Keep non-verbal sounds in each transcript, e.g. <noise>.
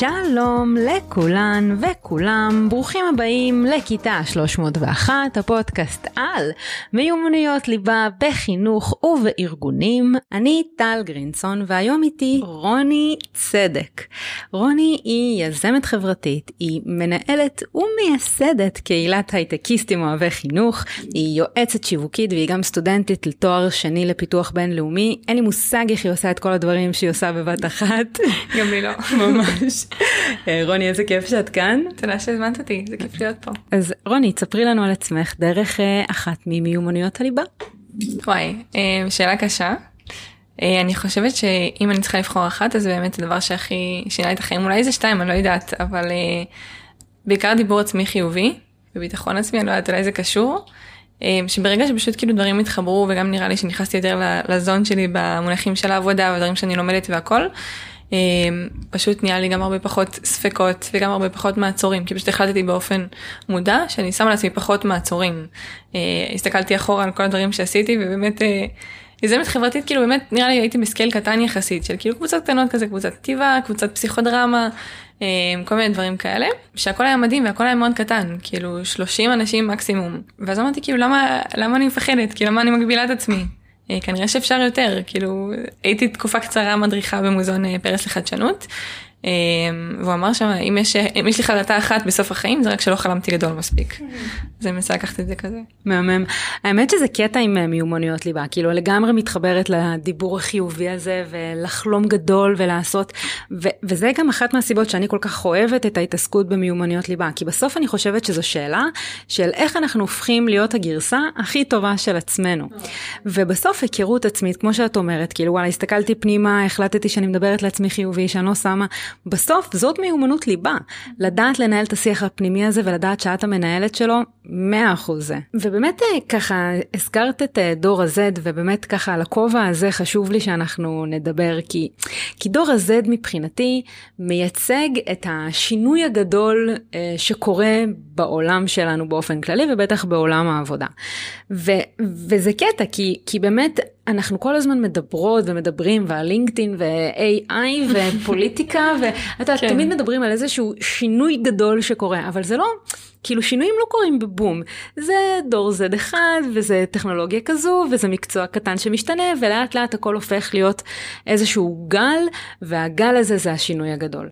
שלום לכולן וכולם, ברוכים הבאים לכיתה 301, הפודקאסט על מיומנויות ליבה בחינוך ובארגונים. אני טל גרינסון והיום איתי רוני צדק. רוני היא יזמת חברתית, היא מנהלת ומייסדת קהילת הייטקיסטים אוהבי חינוך, היא יועצת שיווקית והיא גם סטודנטית לתואר שני לפיתוח בינלאומי. אין לי מושג איך היא עושה את כל הדברים שהיא עושה בבת אחת. <laughs> גם לי לא. <laughs> ממש. אה, רוני, איזה כיף שאת כאן. תודה שהזמנת אותי, זה כיף להיות פה. אז רוני, תספרי לנו על עצמך דרך אה, אחת ממיומנויות הליבה. וואי, אה, שאלה קשה. אני חושבת שאם אני צריכה לבחור אחת, אז באמת הדבר שהכי שינה את החיים, אולי זה שתיים, אני לא יודעת, אבל בעיקר דיבור עצמי חיובי, וביטחון עצמי, אני לא יודעת, אולי זה קשור. שברגע שפשוט כאילו דברים התחברו וגם נראה לי שנכנסתי יותר לזון שלי במונחים של העבודה ודברים שאני לומדת והכל, פשוט נהיה לי גם הרבה פחות ספקות וגם הרבה פחות מעצורים כי פשוט החלטתי באופן מודע שאני שמה לעצמי פחות מעצורים. אה, הסתכלתי אחורה על כל הדברים שעשיתי ובאמת אה, יזמת חברתית כאילו באמת נראה לי הייתי בסקייל קטן יחסית של כאילו קבוצות קטנות כזה קבוצת כתיבה קבוצת פסיכודרמה אמ, כל מיני דברים כאלה שהכל היה מדהים והכל היה מאוד קטן כאילו 30 אנשים מקסימום. ואז אמרתי כאילו למה למה אני מפחדת? כאילו למה אני מגבילה את עצמי? אה, כנראה שאפשר יותר, כאילו הייתי תקופה קצרה מדריכה במוזיאון אה, פרס לחדשנות. אמ, והוא אמר שם אם יש אם יש לי חלטה אחת בסוף החיים זה רק שלא חלמתי גדול מספיק. Mm-hmm. אז אני מנסה לקחת את זה כזה. מהמם. האמת שזה קטע עם אה, מיומנויות ליבה כאילו לגמרי מתחברת לדיבור החיובי הזה ולחלום גדול ולעשות ו- וזה גם אחת מהסיבות שאני כל כך אוהבת את ההתעסקות במיומנויות ליבה כי בסוף אני חושבת שזו שאלה של איך אנחנו הופכים להיות הגרסה הכי טובה של עצמנו. Mm-hmm. ובסוף היכרות עצמית כמו שאת אומרת כאילו וואלה הסתכלתי פנימה החלטתי שאני מדברת לעצמי חיובי שאני לא שמה בסוף זאת מיומנות ליבה, לדעת לנהל את השיח הפנימי הזה ולדעת שאת המנהלת שלו, 100% זה. ובאמת אה, ככה הזכרת את אה, דור ה-Z ובאמת ככה על הכובע הזה חשוב לי שאנחנו נדבר כי, כי דור ה-Z מבחינתי מייצג את השינוי הגדול אה, שקורה בעולם שלנו באופן כללי ובטח בעולם העבודה. ו, וזה קטע כי, כי באמת אנחנו כל הזמן מדברות ומדברים ועל לינקדאין ו-AI ופוליטיקה <laughs> ואתה כן. תמיד מדברים על איזשהו שינוי גדול שקורה אבל זה לא כאילו שינויים לא קורים בבום זה דור Z אחד וזה טכנולוגיה כזו וזה מקצוע קטן שמשתנה ולאט לאט הכל הופך להיות איזשהו גל והגל הזה זה השינוי הגדול.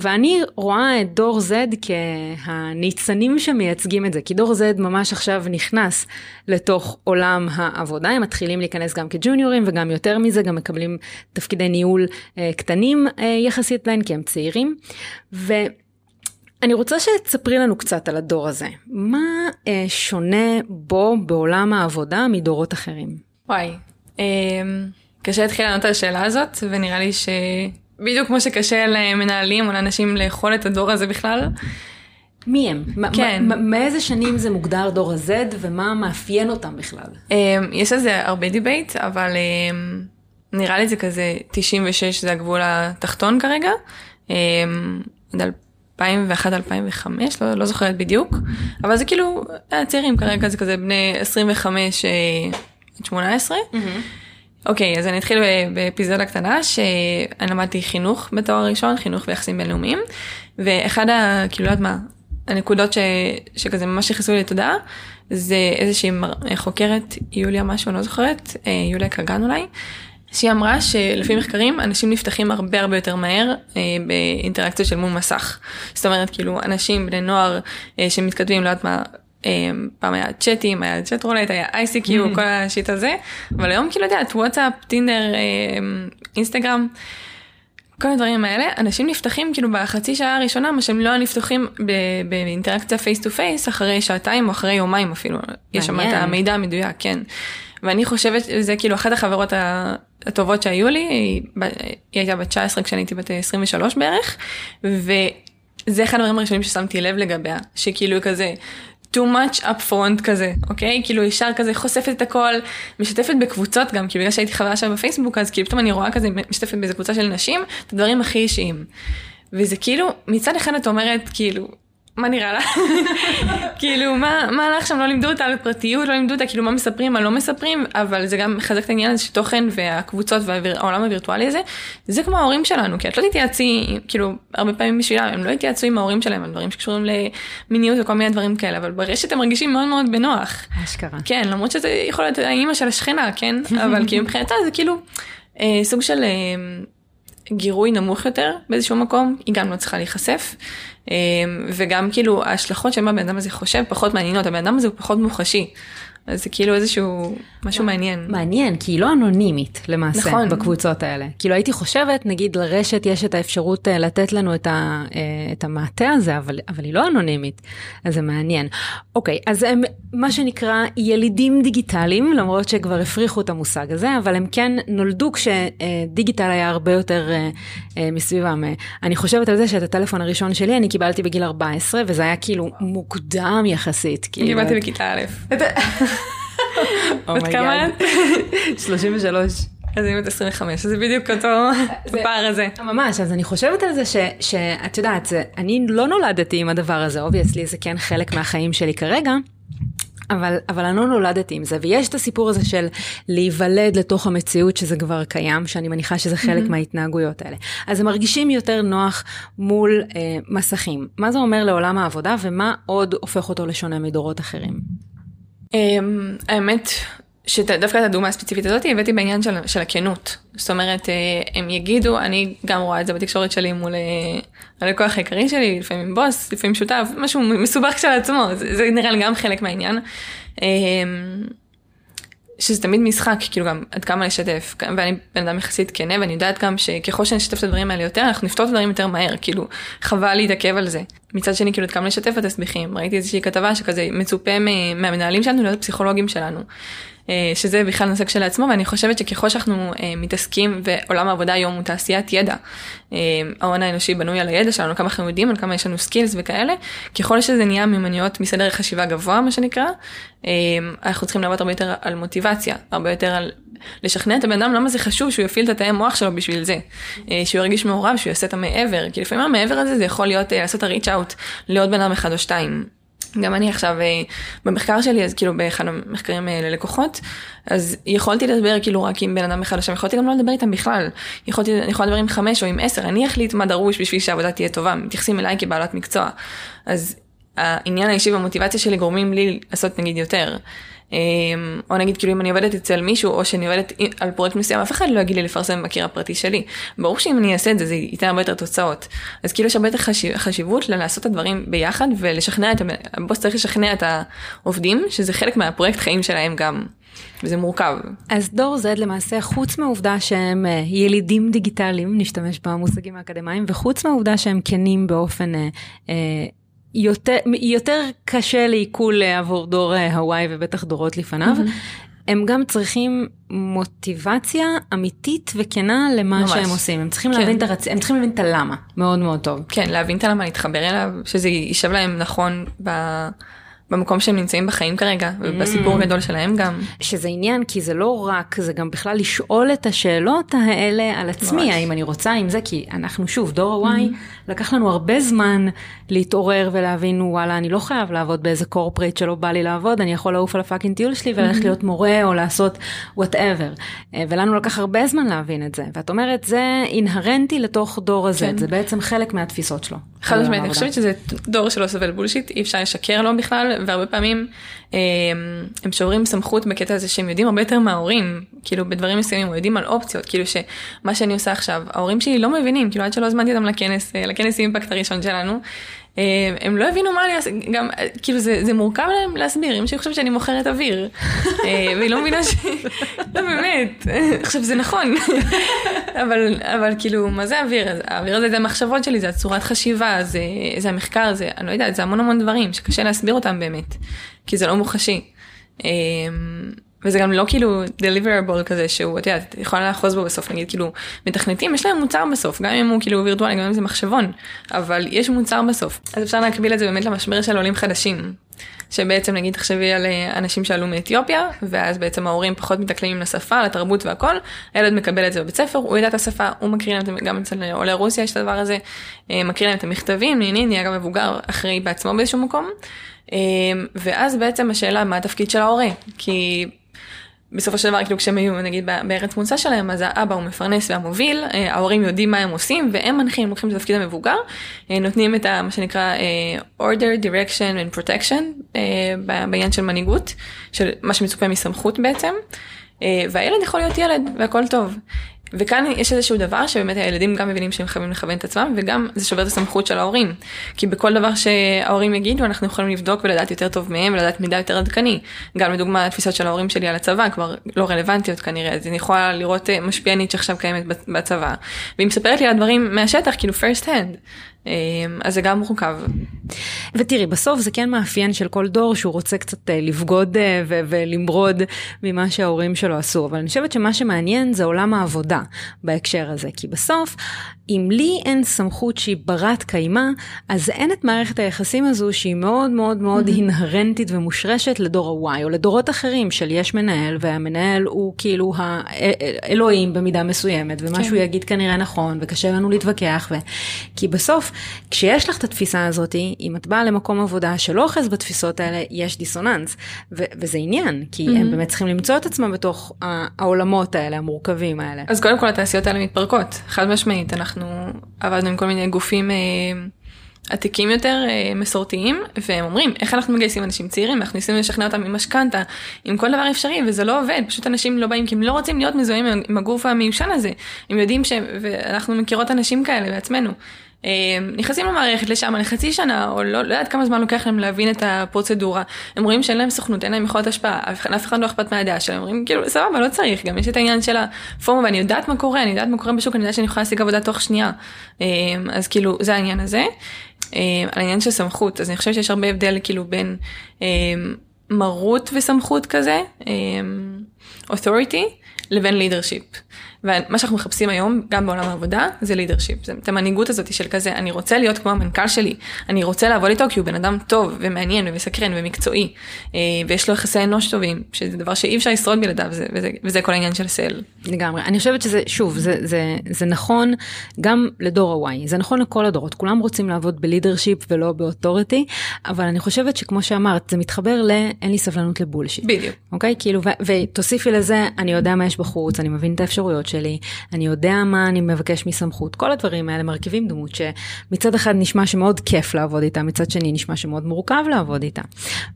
ואני רואה את דור Z כהניצנים שמייצגים את זה, כי דור Z ממש עכשיו נכנס לתוך עולם העבודה, הם מתחילים להיכנס גם כג'וניורים וגם יותר מזה, גם מקבלים תפקידי ניהול אה, קטנים אה, יחסית להם, כי הם צעירים. ואני רוצה שתספרי לנו קצת על הדור הזה. מה אה, שונה בו בעולם העבודה מדורות אחרים? וואי, אה, קשה להתחיל לענות על השאלה הזאת, ונראה לי ש... בדיוק כמו שקשה למנהלים או לאנשים לאכול את הדור הזה בכלל. מי הם? כן. מאיזה שנים זה מוגדר דור ה-Z ומה מאפיין אותם בכלל? אמ, יש על זה הרבה debate, אבל אמ, נראה לי זה כזה 96 זה הגבול התחתון כרגע. אמ, עד 2001-2005, לא, לא זוכרת בדיוק, אבל זה כאילו צעירים כרגע זה כזה בני 25 עד 18. Mm-hmm. אוקיי, okay, אז אני אתחיל באפיזודה קטנה שאני למדתי חינוך בתואר ראשון, חינוך ויחסים בינלאומיים, ואחד ה... כאילו, לא יודעת מה, הנקודות ש, שכזה ממש נכנסו לי לתודעה, זה איזושהי חוקרת, יוליה משהו, אני לא זוכרת, אה, יוליה קגן אולי, שהיא אמרה שלפי מחקרים אנשים נפתחים הרבה הרבה יותר מהר אה, באינטראקציות של מול מסך. זאת אומרת כאילו אנשים בני נוער אה, שמתכתבים לא יודעת מה פעם היה צ'אטים, היה צ'אט רולט, היה ICQ, mm. כל ה-shit הזה, אבל היום כאילו יודעת, וואטסאפ, טינדר, אמ, אינסטגרם, כל הדברים האלה, אנשים נפתחים כאילו בחצי שעה הראשונה, מה שהם לא נפתחים באינטראקציה face to face, אחרי שעתיים או אחרי יומיים אפילו, יש שם את המידע המדויק, כן. ואני חושבת, זה כאילו אחת החברות הטובות שהיו לי, היא, היא הייתה בת 19 כשאני הייתי בת 23 בערך, וזה אחד הדברים הראשונים ששמתי לב לגביה, שכאילו כזה, too much up front כזה, אוקיי? כאילו ישר כזה חושפת את הכל, משתפת בקבוצות גם, כי בגלל שהייתי חברה שם בפייסבוק, אז כאילו פתאום אני רואה כזה משתפת באיזה קבוצה של נשים, את הדברים הכי אישיים. וזה כאילו, מצד אחד את אומרת, כאילו, מה נראה לה? <laughs> כאילו, מה, מה הלך שם? לא לימדו אותה על פרטיות, לא לימדו אותה כאילו מה מספרים, מה לא מספרים, אבל זה גם מחזק את העניין הזה שתוכן והקבוצות והעולם הווירטואלי הזה, זה כמו ההורים שלנו, כי את לא תתייעצי, כאילו, הרבה פעמים בשבילם, הם לא התייעצו עם ההורים שלהם על דברים שקשורים למיניות וכל מיני דברים כאלה, אבל ברשת הם מרגישים מאוד מאוד בנוח. אשכרה. כן, למרות שזה יכול להיות האימא של השכנה, כן? <laughs> אבל כאילו מבחינתה זה כאילו אה, סוג של אה, גירוי נמוך יותר באיזשהו מקום, היא גם לא צריכה להיחשף. אה, וגם כאילו ההשלכות שמה הבן אדם הזה חושב פחות מעניינות, הבן אדם הזה הוא פחות מוחשי. אז זה כאילו איזשהו משהו מעניין. מעניין, כי היא לא אנונימית למעשה נכון. בקבוצות האלה. כאילו הייתי חושבת, נגיד לרשת יש את האפשרות אה, לתת לנו את, ה, אה, את המעטה הזה, אבל, אבל היא לא אנונימית, אז זה מעניין. אוקיי, אז הם מה שנקרא ילידים דיגיטליים, למרות שכבר הפריחו את המושג הזה, אבל הם כן נולדו כשדיגיטל היה הרבה יותר אה, אה, מסביבם. אה, אני חושבת על זה שאת הטלפון הראשון שלי אני קיבלתי בגיל 14, וזה היה כאילו מוקדם יחסית. כאילו, קיבלתי בכיתה א'. <laughs> <laughs> בת כמה את? <laughs> 33. אז אני בת 25, אז זה בדיוק אותו <laughs> הפער הזה. ממש, אז אני חושבת על זה ש, שאת יודעת, אני לא נולדתי עם הדבר הזה, obviously זה כן חלק מהחיים שלי כרגע. אבל, אבל אני לא נולדתי עם זה, ויש את הסיפור הזה של להיוולד לתוך המציאות שזה כבר קיים, שאני מניחה שזה חלק mm-hmm. מההתנהגויות האלה. אז הם מרגישים יותר נוח מול אה, מסכים. מה זה אומר לעולם העבודה, ומה עוד הופך אותו לשונה מדורות אחרים? אמ, האמת שדווקא את הדוגמה הספציפית הזאת הבאתי בעניין של, של הכנות. זאת אומרת, אה, הם יגידו, אני גם רואה את זה בתקשורת שלי מול אה, הלקוח העיקרי שלי, לפעמים בוס, לפעמים שותף, משהו מסובך כשלעצמו, זה, זה נראה לי גם חלק מהעניין. שזה תמיד משחק, כאילו גם עד כמה לשתף, ואני בן אדם יחסית כנה, ואני יודעת גם שככל שנשתף את הדברים האלה יותר, אנחנו נפתור את הדברים יותר מהר, כאילו, חבל להתעכב על זה. מצד שני, כאילו, עד כמה לשתף את הסמיכים, ראיתי איזושהי כתבה שכזה מצופה מהמנהלים שלנו להיות פסיכולוגים שלנו. אה, שזה בכלל נושא כשלעצמו, ואני חושבת שככל שאנחנו אה, מתעסקים, ועולם העבודה היום הוא תעשיית ידע, אה, ההון האנושי בנוי על הידע שלנו, כמה אנחנו יודעים, על כמה יש לנו skills וכאלה, ככל שזה נהיה מיומנויות מסדר חשיבה גבוה, מה שנקרא, אנחנו צריכים לעבוד הרבה יותר על מוטיבציה, הרבה יותר על לשכנע את הבן אדם למה זה חשוב שהוא יפעיל את התאי המוח שלו בשביל זה, שהוא ירגיש מעורב, שהוא יעשה את המעבר, כי לפעמים המעבר הזה זה יכול להיות לעשות את ה-reach out לעוד בן אדם אחד או שתיים. גם אני עכשיו אה, במחקר שלי אז כאילו באחד המחקרים אה, ללקוחות אז יכולתי לדבר כאילו רק עם בן אדם אחד עכשיו יכולתי גם לא לדבר איתם בכלל יכולתי אני יכולה לדבר עם חמש או עם עשר אני אחליט מה דרוש בשביל שהעבודה תהיה טובה מתייחסים אליי כבעלת מקצוע אז העניין האישי והמוטיבציה שלי גורמים לי לעשות נגיד יותר. אמ, או נגיד כאילו אם אני עובדת אצל מישהו או שאני עובדת על פרויקט מסוים אף אחד לא יגיד לי לפרסם בקיר הפרטי שלי. ברור שאם אני אעשה את זה זה ייתן הרבה יותר תוצאות. אז כאילו יש הרבה יותר חשיב, חשיבות לעשות את הדברים ביחד ולשכנע את הבוס צריך לשכנע את העובדים שזה חלק מהפרויקט חיים שלהם גם. וזה מורכב. אז דור Z למעשה חוץ מהעובדה שהם אה, ילידים דיגיטליים נשתמש במושגים האקדמיים וחוץ מהעובדה שהם כנים באופן אה, אה, יותר, יותר קשה לעיכול עבור דור אה, הוואי ובטח דורות לפניו. Mm-hmm. הם גם צריכים מוטיבציה אמיתית וכנה למה ממש. שהם עושים. הם צריכים כן. להבין את הרצ... הם צריכים להבין את הלמה מאוד מאוד טוב. כן, להבין את הלמה, להתחבר אליו, שזה יישב להם נכון ב... במקום שהם נמצאים בחיים כרגע, ובסיפור הגדול שלהם גם. שזה עניין, כי זה לא רק, זה גם בכלל לשאול את השאלות האלה על עצמי. האם אני רוצה עם זה, כי אנחנו שוב, דור ה-Y, לקח לנו הרבה זמן להתעורר ולהבין, וואלה, אני לא חייב לעבוד באיזה corporate שלא בא לי לעבוד, אני יכול לעוף על הפאקינג טיול שלי וללכת להיות מורה או לעשות Whatever. ולנו לקח הרבה זמן להבין את זה. ואת אומרת, זה אינהרנטי לתוך דור הזה, כן. זה בעצם חלק מהתפיסות שלו. חד משמעית, אני חושבת שזה דור שלא סובל bullshit, אי אפשר לשקר לו בכלל, והרבה פעמים הם, הם שוברים סמכות בקטע הזה שהם יודעים הרבה יותר מההורים, כאילו בדברים מסוימים, או יודעים על אופציות, כאילו שמה שאני עושה עכשיו, ההורים שלי לא מבינים, כאילו עד שלא הזמנתי אותם לכנס, לכנס impact הראשון שלנו, אה, הם לא הבינו מה אני אעשה, גם כאילו זה, זה מורכב להם להסביר, אם שהיא חושבת שאני מוכרת אוויר, אה, והיא לא מבינה ש... לא באמת, עכשיו זה נכון, אבל, אבל כאילו מה זה אוויר? האוויר הזה זה המחשבות שלי, זה הצורת חשיבה, זה, זה המחקר, זה, אני לא יודעת, זה המון המון דברים שקשה להסביר אותם באמת, כי זה לא מוחשי. וזה גם לא כאילו deliverable כזה שהוא, את יודעת, יכולה לאחוז בו בסוף, נגיד כאילו, מתכנתים, יש להם מוצר בסוף, גם אם הוא כאילו וירטואלי, גם אם זה מחשבון, אבל יש מוצר בסוף. אז אפשר להקביל את זה באמת למשבר של עולים חדשים. שבעצם נגיד תחשבי על אה, אנשים שעלו מאתיופיה, ואז בעצם ההורים פחות מתאקלמים לשפה, לתרבות והכל, הילד מקבל את זה בבית ספר, הוא יודע את השפה, הוא מקריא להם, גם אצל עולי רוסיה יש את הדבר הזה, אה, מקריא להם את המכתבים, נהנה, נהיה גם מבוגר אחראי בעצמו באיזשהו מקום, אה, ואז בעצם השאלה מה התפקיד של ההורה, כי בסופו של דבר, כאילו כשהם היו נגיד בארץ מוצא שלהם, אז האבא הוא מפרנס והמוביל, אה, ההורים יודעים מה הם עושים והם מנחים, לוקחים את התפקיד המבוגר, אה, נותנים את ה, מה שנקרא אה, order, direction and protection בעניין של מנהיגות, של מה שמצופה מסמכות בעצם, והילד יכול להיות ילד והכל טוב. וכאן יש איזשהו דבר שבאמת הילדים גם מבינים שהם חייבים לכוון את עצמם וגם זה שובר את הסמכות של ההורים. כי בכל דבר שההורים יגידו אנחנו יכולים לבדוק ולדעת יותר טוב מהם ולדעת מידע יותר עדכני. גם לדוגמה התפיסות של ההורים שלי על הצבא כבר לא רלוונטיות כנראה אז אני יכולה לראות אה, משפיענית שעכשיו קיימת בצבא. והיא מספרת לי על דברים מהשטח כאילו first hand. אמ, אז זה גם מורכב. ותראי, בסוף זה כן מאפיין של כל דור שהוא רוצה קצת אה, לבגוד אה, ו- ולמרוד ממה שההורים שלו עשו, אבל אני חושבת שמה שמעניין זה עולם העבודה בהקשר הזה, כי בסוף, אם לי אין סמכות שהיא ברת קיימא, אז אין את מערכת היחסים הזו שהיא מאוד מאוד מאוד mm-hmm. אינהרנטית ומושרשת לדור ה-Y או לדורות אחרים של יש מנהל והמנהל הוא כאילו האלוהים במידה מסוימת ומה כן. שהוא יגיד כנראה נכון וקשה לנו להתווכח ו... כי בסוף כשיש לך את התפיסה הזאת אם את באה למקום עבודה שלא אוחז בתפיסות האלה יש דיסוננס ו- וזה עניין כי mm-hmm. הם באמת צריכים למצוא את עצמם בתוך העולמות האלה המורכבים האלה. אז קודם כל התעשיות האלה מתפרקות חד משמעית אנחנו עבדנו עם כל מיני גופים. אה... עתיקים יותר אה, מסורתיים והם אומרים איך אנחנו מגייסים אנשים צעירים אנחנו ניסינו לשכנע אותם עם משכנתה עם כל דבר אפשרי וזה לא עובד פשוט אנשים לא באים כי הם לא רוצים להיות מזוהים עם הגוף המיושן הזה הם יודעים ש... ואנחנו מכירות אנשים כאלה בעצמנו אה, נכנסים למערכת לשם לחצי שנה, או לא, לא יודעת כמה זמן לוקח להם להבין את הפרוצדורה. הם רואים שאין להם סוכנות, אין להם יכולת השפעה, אף אחד לא אכפת מהדעה שלהם, אומרים כאילו סבבה, לא צריך, גם יש את העניין של הפורמה ואני יודעת מה קורה, אני יודעת מה קורה בשוק, אני יודעת שאני יכולה להשיג עבודה תוך שנייה. אה, אז כאילו, זה העניין הזה. אה, על העניין של סמכות, אז אני חושבת שיש הרבה הבדל כאילו בין מרות וסמכות כזה, authority, לבין leadership. ומה שאנחנו מחפשים היום, גם בעולם העבודה, זה לידרשיפ. זה את המנהיגות הזאת של כזה, אני רוצה להיות כמו המנכ"ל שלי, אני רוצה לעבוד איתו כי הוא בן אדם טוב ומעניין ומסקרן ומקצועי, אה, ויש לו יחסי אנוש טובים, שזה דבר שאי אפשר לשרוד בלעדיו, וזה, וזה, וזה כל העניין של סל. לגמרי. אני חושבת שזה, שוב, זה, זה, זה נכון גם לדור ה-Y, זה נכון לכל הדורות, כולם רוצים לעבוד בלידרשיפ ולא באוטוריטי, אבל אני חושבת שכמו שאמרת, זה מתחבר ל, אין לי סבלנות לבולשיט. בדיוק. אוקיי? כאילו, ו- ותוסיפי לזה, אני יודע מה יש בחוץ, אני מבין את האפשרויות שלי, אני יודע מה אני מבקש מסמכות, כל הדברים האלה מרכיבים דמות שמצד אחד נשמע שמאוד כיף לעבוד איתה, מצד שני נשמע שמאוד מורכב לעבוד איתה.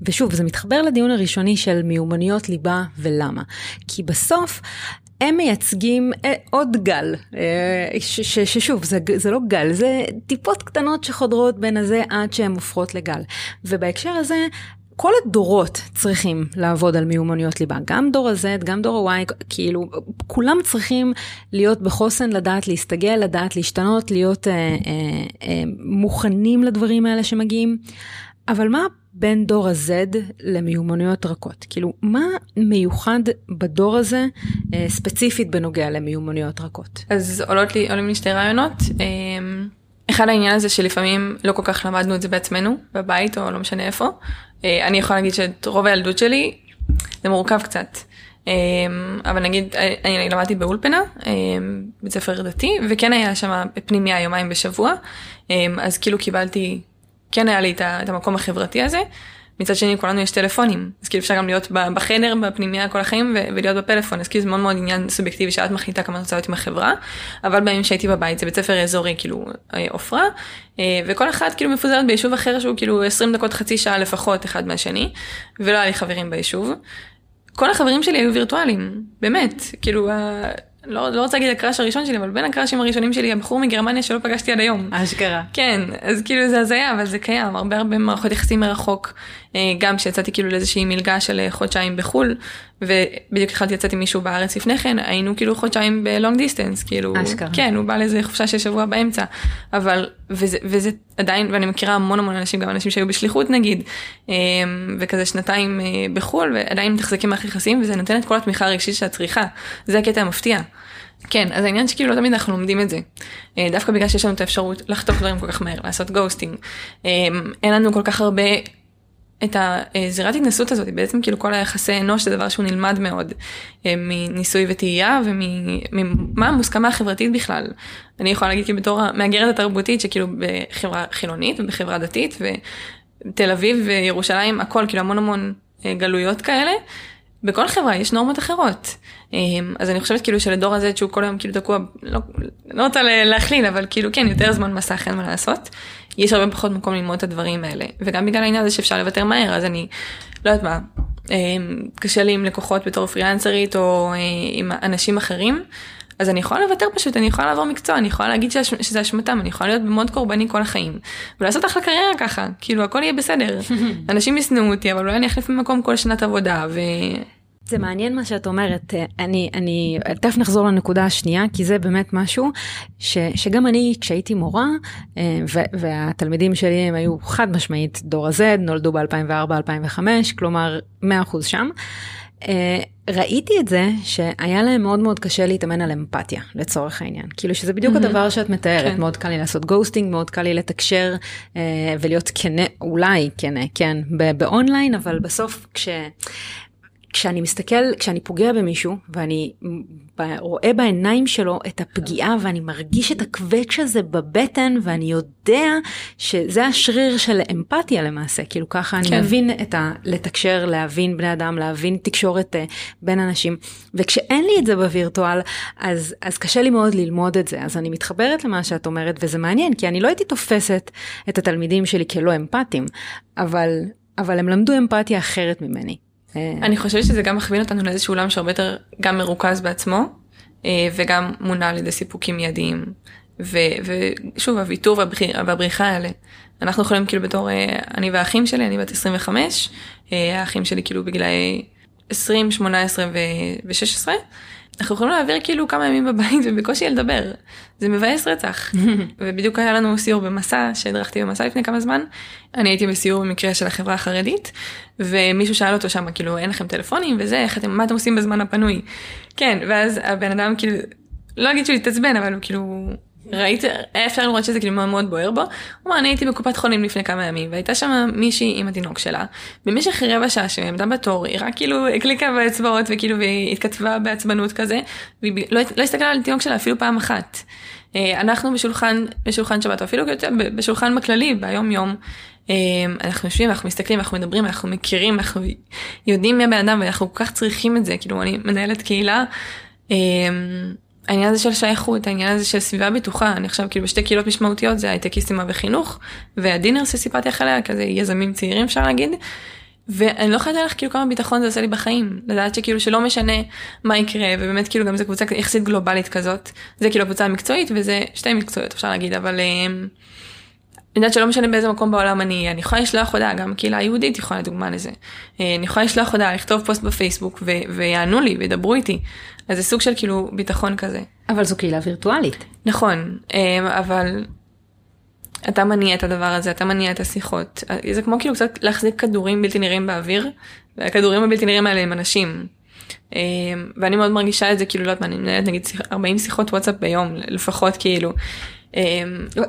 ושוב, זה מתחבר לדיון הראשוני של מיומנויות ליבה ולמה. כי בסוף הם מייצגים אה, עוד גל, אה, ששוב, זה, זה לא גל, זה טיפות קטנות שחודרות בין הזה עד שהן הופכות לגל. ובהקשר הזה, כל הדורות צריכים לעבוד על מיומנויות ליבה, גם דור ה-Z, גם דור ה-Y, כאילו, כולם צריכים להיות בחוסן, לדעת להסתגל, לדעת להשתנות, להיות אה, אה, אה, מוכנים לדברים האלה שמגיעים. אבל מה בין דור ה-Z למיומנויות רכות? כאילו, מה מיוחד בדור הזה אה, ספציפית בנוגע למיומנויות רכות? אז עולות לי, עולים לי שתי רעיונות. אה... אחד העניין הזה שלפעמים לא כל כך למדנו את זה בעצמנו, בבית או לא משנה איפה. אה, אני יכולה להגיד שאת רוב הילדות שלי זה מורכב קצת. אה, אבל נגיד אני למדתי באולפנה, אה, בית ספר דתי, וכן היה שם פנימיה יומיים בשבוע, אז כאילו קיבלתי, כן היה לי את המקום החברתי הזה. מצד שני כולנו יש טלפונים אז כאילו אפשר גם להיות בחדר בפנימיה כל החיים ולהיות בפלאפון אז כאילו זה מאוד מאוד עניין סובייקטיבי שאת מחליטה כמה את רוצה להיות עם החברה אבל בימים שהייתי בבית זה בית ספר אזורי כאילו אה, עופרה אה, וכל אחד כאילו מפוזרת ביישוב אחר שהוא כאילו 20 דקות חצי שעה לפחות אחד מהשני ולא היה לי חברים ביישוב. כל החברים שלי היו וירטואליים באמת כאילו לא, לא רוצה להגיד הקראש הראשון שלי, אבל בין הקראשים הראשונים שלי, הבחור מגרמניה שלא פגשתי עד היום. אשכרה. כן, אז כאילו זה הזיה, אבל זה קיים, הרבה הרבה מערכות יחסים מרחוק. אה, גם כשיצאתי כאילו לאיזושהי מלגה של אה, חודשיים בחו"ל, ובדיוק התחלתי לצאת עם מישהו בארץ לפני כן, היינו כאילו חודשיים ב-long distance, כאילו, אשכרה. כן, הוא בא לאיזה חופשה של שבוע באמצע, אבל, וזה, וזה עדיין, ואני מכירה המון המון אנשים, גם אנשים שהיו בשליחות נגיד, אה, וכזה שנתיים בחו"ל, ועדיין מתחזקים מערכת יחסים, וזה נותן את כל התמיכה הרגשית שאת צריכה, זה הקטע המפתיע. כן, אז העניין שכאילו לא תמיד אנחנו לומדים את זה. דווקא בגלל שיש לנו את האפשרות לחתוך דברים כל כך מהר, לעשות ghosting. אין לנו כל כך הרבה את הזירת התנסות הזאת, בעצם כאילו כל היחסי אנוש זה דבר שהוא נלמד מאוד אה, מניסוי וטעייה וממה המוסכמה החברתית בכלל. אני יכולה להגיד כאילו בתור המהגרת התרבותית שכאילו בחברה חילונית ובחברה דתית ותל אביב וירושלים הכל כאילו המון המון אה, גלויות כאלה. בכל חברה יש נורמות אחרות. אה, אז אני חושבת כאילו שלדור הזה שהוא כל היום כאילו תקוע, לא, לא רוצה להכליל אבל כאילו כן יותר זמן מסך אין מה לעשות. יש הרבה פחות מקום ללמוד את הדברים האלה וגם בגלל העניין הזה שאפשר לוותר מהר אז אני לא יודעת מה אמ, קשה לי עם לקוחות בתור פריאנסרית או אה, עם אנשים אחרים. אז אני יכולה לוותר פשוט, אני יכולה לעבור מקצוע, אני יכולה להגיד שזה אשמתם, אני יכולה להיות מאוד קורבני כל החיים. ולעשות אחלה קריירה ככה, כאילו הכל יהיה בסדר. <laughs> אנשים ישנאו אותי, אבל אולי אני אחליף ממקום כל שנת עבודה, ו... זה מעניין מה שאת אומרת, אני, אני תכף נחזור לנקודה השנייה, כי זה באמת משהו ש, שגם אני כשהייתי מורה, אה, ו, והתלמידים שלי הם היו חד משמעית דור ה-Z, נולדו ב-2004-2005, כלומר 100% שם. אה, ראיתי את זה שהיה להם מאוד מאוד קשה להתאמן על אמפתיה לצורך העניין כאילו שזה בדיוק mm-hmm. הדבר שאת מתארת כן. מאוד קל לי לעשות ghosting מאוד קל לי לתקשר אה, ולהיות כנה אולי כנה כן ב-online אבל בסוף כש. כשאני מסתכל, כשאני פוגע במישהו ואני רואה בעיניים שלו את הפגיעה ואני מרגיש את הקווץ' הזה בבטן ואני יודע שזה השריר של אמפתיה למעשה, כאילו ככה כן. אני מבין את ה... לתקשר, להבין בני אדם, להבין תקשורת uh, בין אנשים, וכשאין לי את זה בווירטואל, אז, אז קשה לי מאוד ללמוד את זה, אז אני מתחברת למה שאת אומרת וזה מעניין, כי אני לא הייתי תופסת את התלמידים שלי כלא אמפתיים, אבל, אבל הם למדו אמפתיה אחרת ממני. אה. אני חושבת שזה גם מכווין אותנו לאיזשהו עולם שהרבה יותר גם מרוכז בעצמו אה, וגם מונע על ידי סיפוקים מיידיים. ושוב הוויתור והבריחה, האלה. אנחנו יכולים כאילו בתור אה, אני והאחים שלי אני בת 25 האחים שלי כאילו בגילאי 20 18 ו-16 אנחנו יכולים להעביר כאילו כמה ימים בבית ובקושי לדבר. זה מבאס רצח. <laughs> ובדיוק היה לנו סיור במסע, שהדרכתי במסע לפני כמה זמן. אני הייתי בסיור במקרה של החברה החרדית, ומישהו שאל אותו שם, כאילו, אין לכם טלפונים וזה, איך אתם, מה אתם עושים בזמן הפנוי? כן, ואז הבן אדם כאילו, לא אגיד שהוא התעצבן, אבל הוא כאילו ראית, היה אפשר לראות שזה כאילו מאוד בוער בו. הוא אמר, אני הייתי בקופת חולים לפני כמה ימים, והייתה שם מישהי עם התינוק שלה. במשך רבע שעה שהיא עמדה בתור, היא רק כאילו הקליקה באצבעות וכאילו והיא התכתבה בעצבנות כזה, והיא לא, לא הסתכלה על התינוק שלה אפילו פעם אחת. אה, אנחנו בשולחן, בשולחן שבת, או אפילו יותר בשולחן בכללי, ביום יום, אה, אנחנו יושבים, אנחנו מסתכלים, אנחנו מדברים, אנחנו מכירים, אנחנו יודעים מי הבן אדם, ואנחנו כל כך צריכים את זה, כאילו אני מנהלת קהילה. אה, העניין הזה של שייכות, העניין הזה של סביבה בטוחה, אני עכשיו כאילו בשתי קהילות משמעותיות זה הייטקיסטים וחינוך, והדינר שסיפרתי לך עליה, כזה יזמים צעירים אפשר להגיד, ואני לא יכולה לדעת כאילו כמה ביטחון זה עושה לי בחיים, לדעת שכאילו שלא משנה מה יקרה, ובאמת כאילו גם זו קבוצה יחסית גלובלית כזאת, זה כאילו הקבוצה המקצועית וזה שתי מקצועיות אפשר להגיד, אבל אמ, אני יודעת שלא משנה באיזה מקום בעולם אני אני יכולה לשלוח הודעה, גם הקהילה היהודית יכולה דוגמה לזה. אה, אני יכולה לשלוח הודעה, לכתוב פוסט בפייסבוק ויענו לי וידברו איתי. אז זה סוג של כאילו ביטחון כזה. אבל זו קהילה וירטואלית. נכון, אה, אבל אתה מניע את הדבר הזה, אתה מניע את השיחות. אה, זה כמו כאילו קצת להחזיק כדורים בלתי נראים באוויר, והכדורים הבלתי נראים האלה הם אנשים. ואני מאוד מרגישה את זה כאילו לא יודעת מה אני מנהלת נגיד 40 שיחות וואטסאפ ביום לפחות כאילו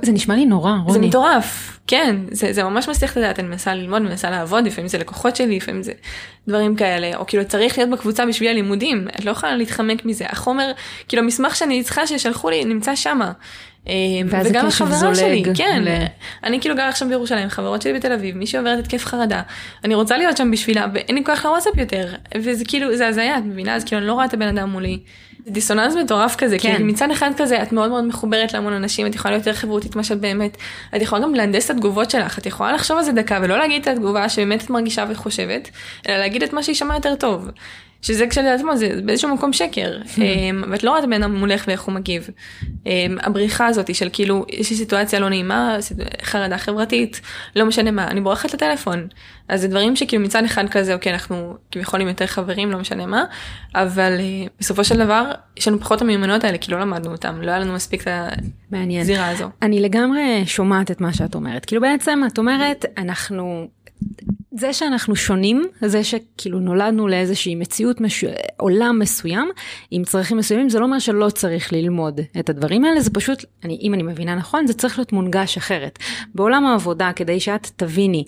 זה נשמע לי נורא, רוני. זה מטורף, כן, זה, זה ממש מסליח את הדעת, אני מנסה ללמוד, מנסה לעבוד, לפעמים זה לקוחות שלי, לפעמים זה דברים כאלה, או כאילו צריך להיות בקבוצה בשביל הלימודים, את לא יכולה להתחמק מזה, החומר, כאילו המסמך שאני צריכה ששלחו לי נמצא שמה. אמ, וגם החברה שלי, כן, ל... אני כאילו גרה עכשיו בירושלים, חברות שלי בתל אביב, מישהי עוברת התקף חרדה, אני רוצה להיות שם בשבילה, ואין לי כוח לוואטסאפ יותר, וזה כאילו, זה הזיה, את מבינה? אז כאילו אני לא רואה את הבן אדם מולי. דיסוננס מטורף כזה, כן. כי מצד אחד כזה את מאוד מאוד מחוברת להמון אנשים, את יכולה להיות יותר חברותית מה שאת באמת, את יכולה גם להנדס את התגובות שלך, את יכולה לחשוב על זה דקה ולא להגיד את התגובה שבאמת את מרגישה וחושבת, אלא להגיד את מה שיישמע יותר טוב. שזה כשלעצמו זה באיזשהו מקום שקר. אמ, ואת לא רואה את הבן אדם מולך ואיך הוא מגיב. אמ, הבריחה הזאת של כאילו יש לי סיטואציה לא נעימה חרדה חברתית לא משנה מה אני בורחת לטלפון. אז זה דברים שכאילו מצד אחד כזה אוקיי אנחנו כביכול עם יותר חברים לא משנה מה אבל אה, בסופו של דבר יש לנו פחות המיומנויות האלה כי לא למדנו אותם לא היה לנו מספיק את הזירה הזו. אני לגמרי שומעת את מה שאת אומרת. כאילו בעצם את אומרת אנחנו זה שאנחנו שונים, זה שכאילו נולדנו לאיזושהי מציאות, מש... עולם מסוים, עם צרכים מסוימים, זה לא אומר שלא צריך ללמוד את הדברים האלה, זה פשוט, אני, אם אני מבינה נכון, זה צריך להיות מונגש אחרת. בעולם העבודה, כדי שאת תביני,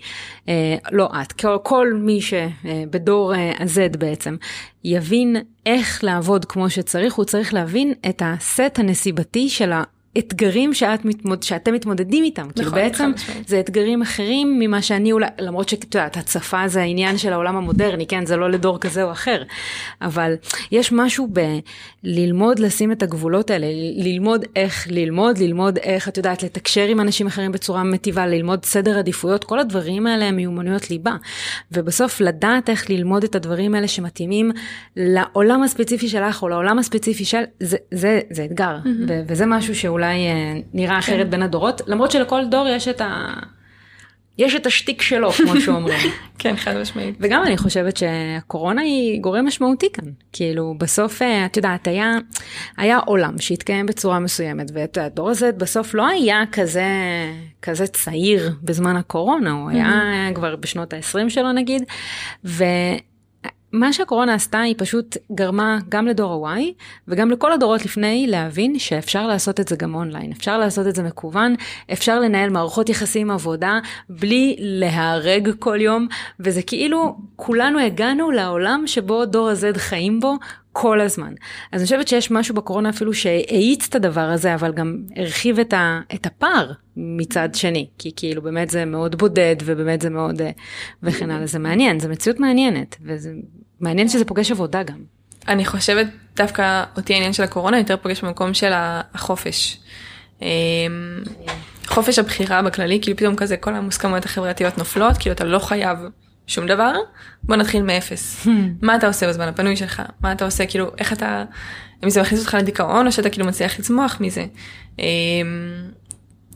אה, לא את, כל, כל מי שבדור אה, ה-Z בעצם, יבין איך לעבוד כמו שצריך, הוא צריך להבין את הסט הנסיבתי של ה... אתגרים שאת מתמוד, שאתם מתמודדים איתם. נכון, כאילו בעצם זה אתגרים אחרים ממה שאני אולי, למרות שאת יודעת, הצפה זה העניין של העולם המודרני, כן, זה לא לדור כזה או אחר. אבל יש משהו בללמוד לשים את הגבולות האלה, ללמוד איך ללמוד, ללמוד איך, את יודעת, לתקשר עם אנשים אחרים בצורה מטיבה, ללמוד סדר עדיפויות, כל הדברים האלה הם מיומנויות ליבה. ובסוף לדעת איך ללמוד את הדברים האלה שמתאימים לעולם הספציפי שלך או לעולם הספציפי של, זה, זה, זה אתגר. Mm-hmm. וזה משהו שאולי... אולי אה, נראה אחרת כן. בין הדורות, למרות שלכל דור יש את ה... יש את השטיק שלו, כמו שאומרים. <laughs> כן, חד משמעית. וגם אני חושבת שהקורונה היא גורם משמעותי כאן. כאילו, בסוף, אה, את יודעת, היה, היה עולם שהתקיים בצורה מסוימת, ואת הדור הזה בסוף לא היה כזה, כזה צעיר בזמן הקורונה, הוא היה כבר בשנות ה-20 שלו נגיד, ו... מה שהקורונה עשתה היא פשוט גרמה גם לדור ה-Y וגם לכל הדורות לפני להבין שאפשר לעשות את זה גם אונליין, אפשר לעשות את זה מקוון, אפשר לנהל מערכות יחסים עבודה בלי להיהרג כל יום, וזה כאילו כולנו הגענו לעולם שבו דור ה-Z חיים בו כל הזמן. אז אני חושבת שיש משהו בקורונה אפילו שהאיץ את הדבר הזה, אבל גם הרחיב את, ה, את הפער מצד שני, כי כאילו באמת זה מאוד בודד ובאמת זה מאוד אה, וכן הלאה, זה מעניין, זה מציאות מעניינת, וזה מעניין שזה פוגש עבודה גם. אני חושבת דווקא אותי העניין של הקורונה יותר פוגש במקום של החופש. אמ, חופש הבחירה בכללי, כאילו פתאום כזה כל המוסכמות החברתיות נופלות, כאילו אתה לא חייב שום דבר, בוא נתחיל מאפס. מה אתה עושה בזמן הפנוי שלך? מה אתה עושה, כאילו, איך אתה, אם זה מכניס אותך לדיכאון או שאתה כאילו מצליח לצמוח מזה. אמ,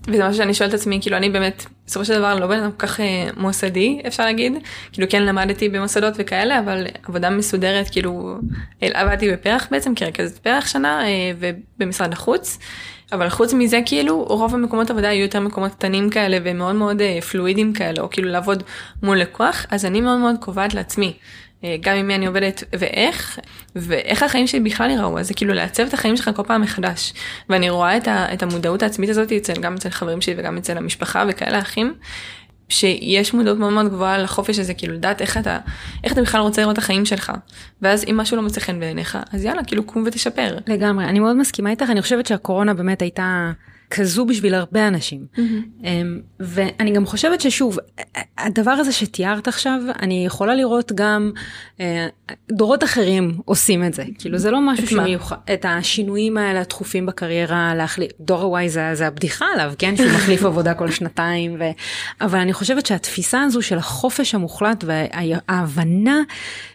וזה משהו שאני שואלת את עצמי, כאילו אני באמת, בסופו של דבר לא בן אדם כל כך אה, מוסדי, אפשר להגיד. כאילו כן למדתי במוסדות וכאלה, אבל עבודה מסודרת, כאילו, עבדתי בפרח בעצם, כרכזת פרח שנה, אה, ובמשרד החוץ. אבל חוץ מזה כאילו רוב המקומות עבודה היו יותר מקומות קטנים כאלה ומאוד מאוד אה, פלואידים כאלה או כאילו לעבוד מול לקוח אז אני מאוד מאוד קובעת לעצמי אה, גם עם מי אני עובדת ואיך ואיך החיים שלי בכלל יראו אז זה כאילו לעצב את החיים שלך כל פעם מחדש. ואני רואה את, ה, את המודעות העצמית הזאת אצל גם אצל חברים שלי וגם אצל המשפחה וכאלה אחים שיש מודעות מאוד מאוד גבוהה לחופש הזה, כאילו לדעת איך אתה, איך אתה בכלל רוצה לראות את החיים שלך. ואז אם משהו לא מוצא חן בעיניך, אז יאללה, כאילו קום ותשפר. לגמרי, אני מאוד מסכימה איתך, אני חושבת שהקורונה באמת הייתה... כזו בשביל הרבה אנשים. Mm-hmm. ואני גם חושבת ששוב, הדבר הזה שתיארת עכשיו, אני יכולה לראות גם אה, דורות אחרים עושים את זה. כאילו זה לא משהו שמיוחד, את השינויים האלה התכופים בקריירה, להחליף, דור ה-Y זה, זה הבדיחה עליו, כן? שהוא <laughs> מחליף עבודה כל שנתיים. ו... אבל אני חושבת שהתפיסה הזו של החופש המוחלט וההבנה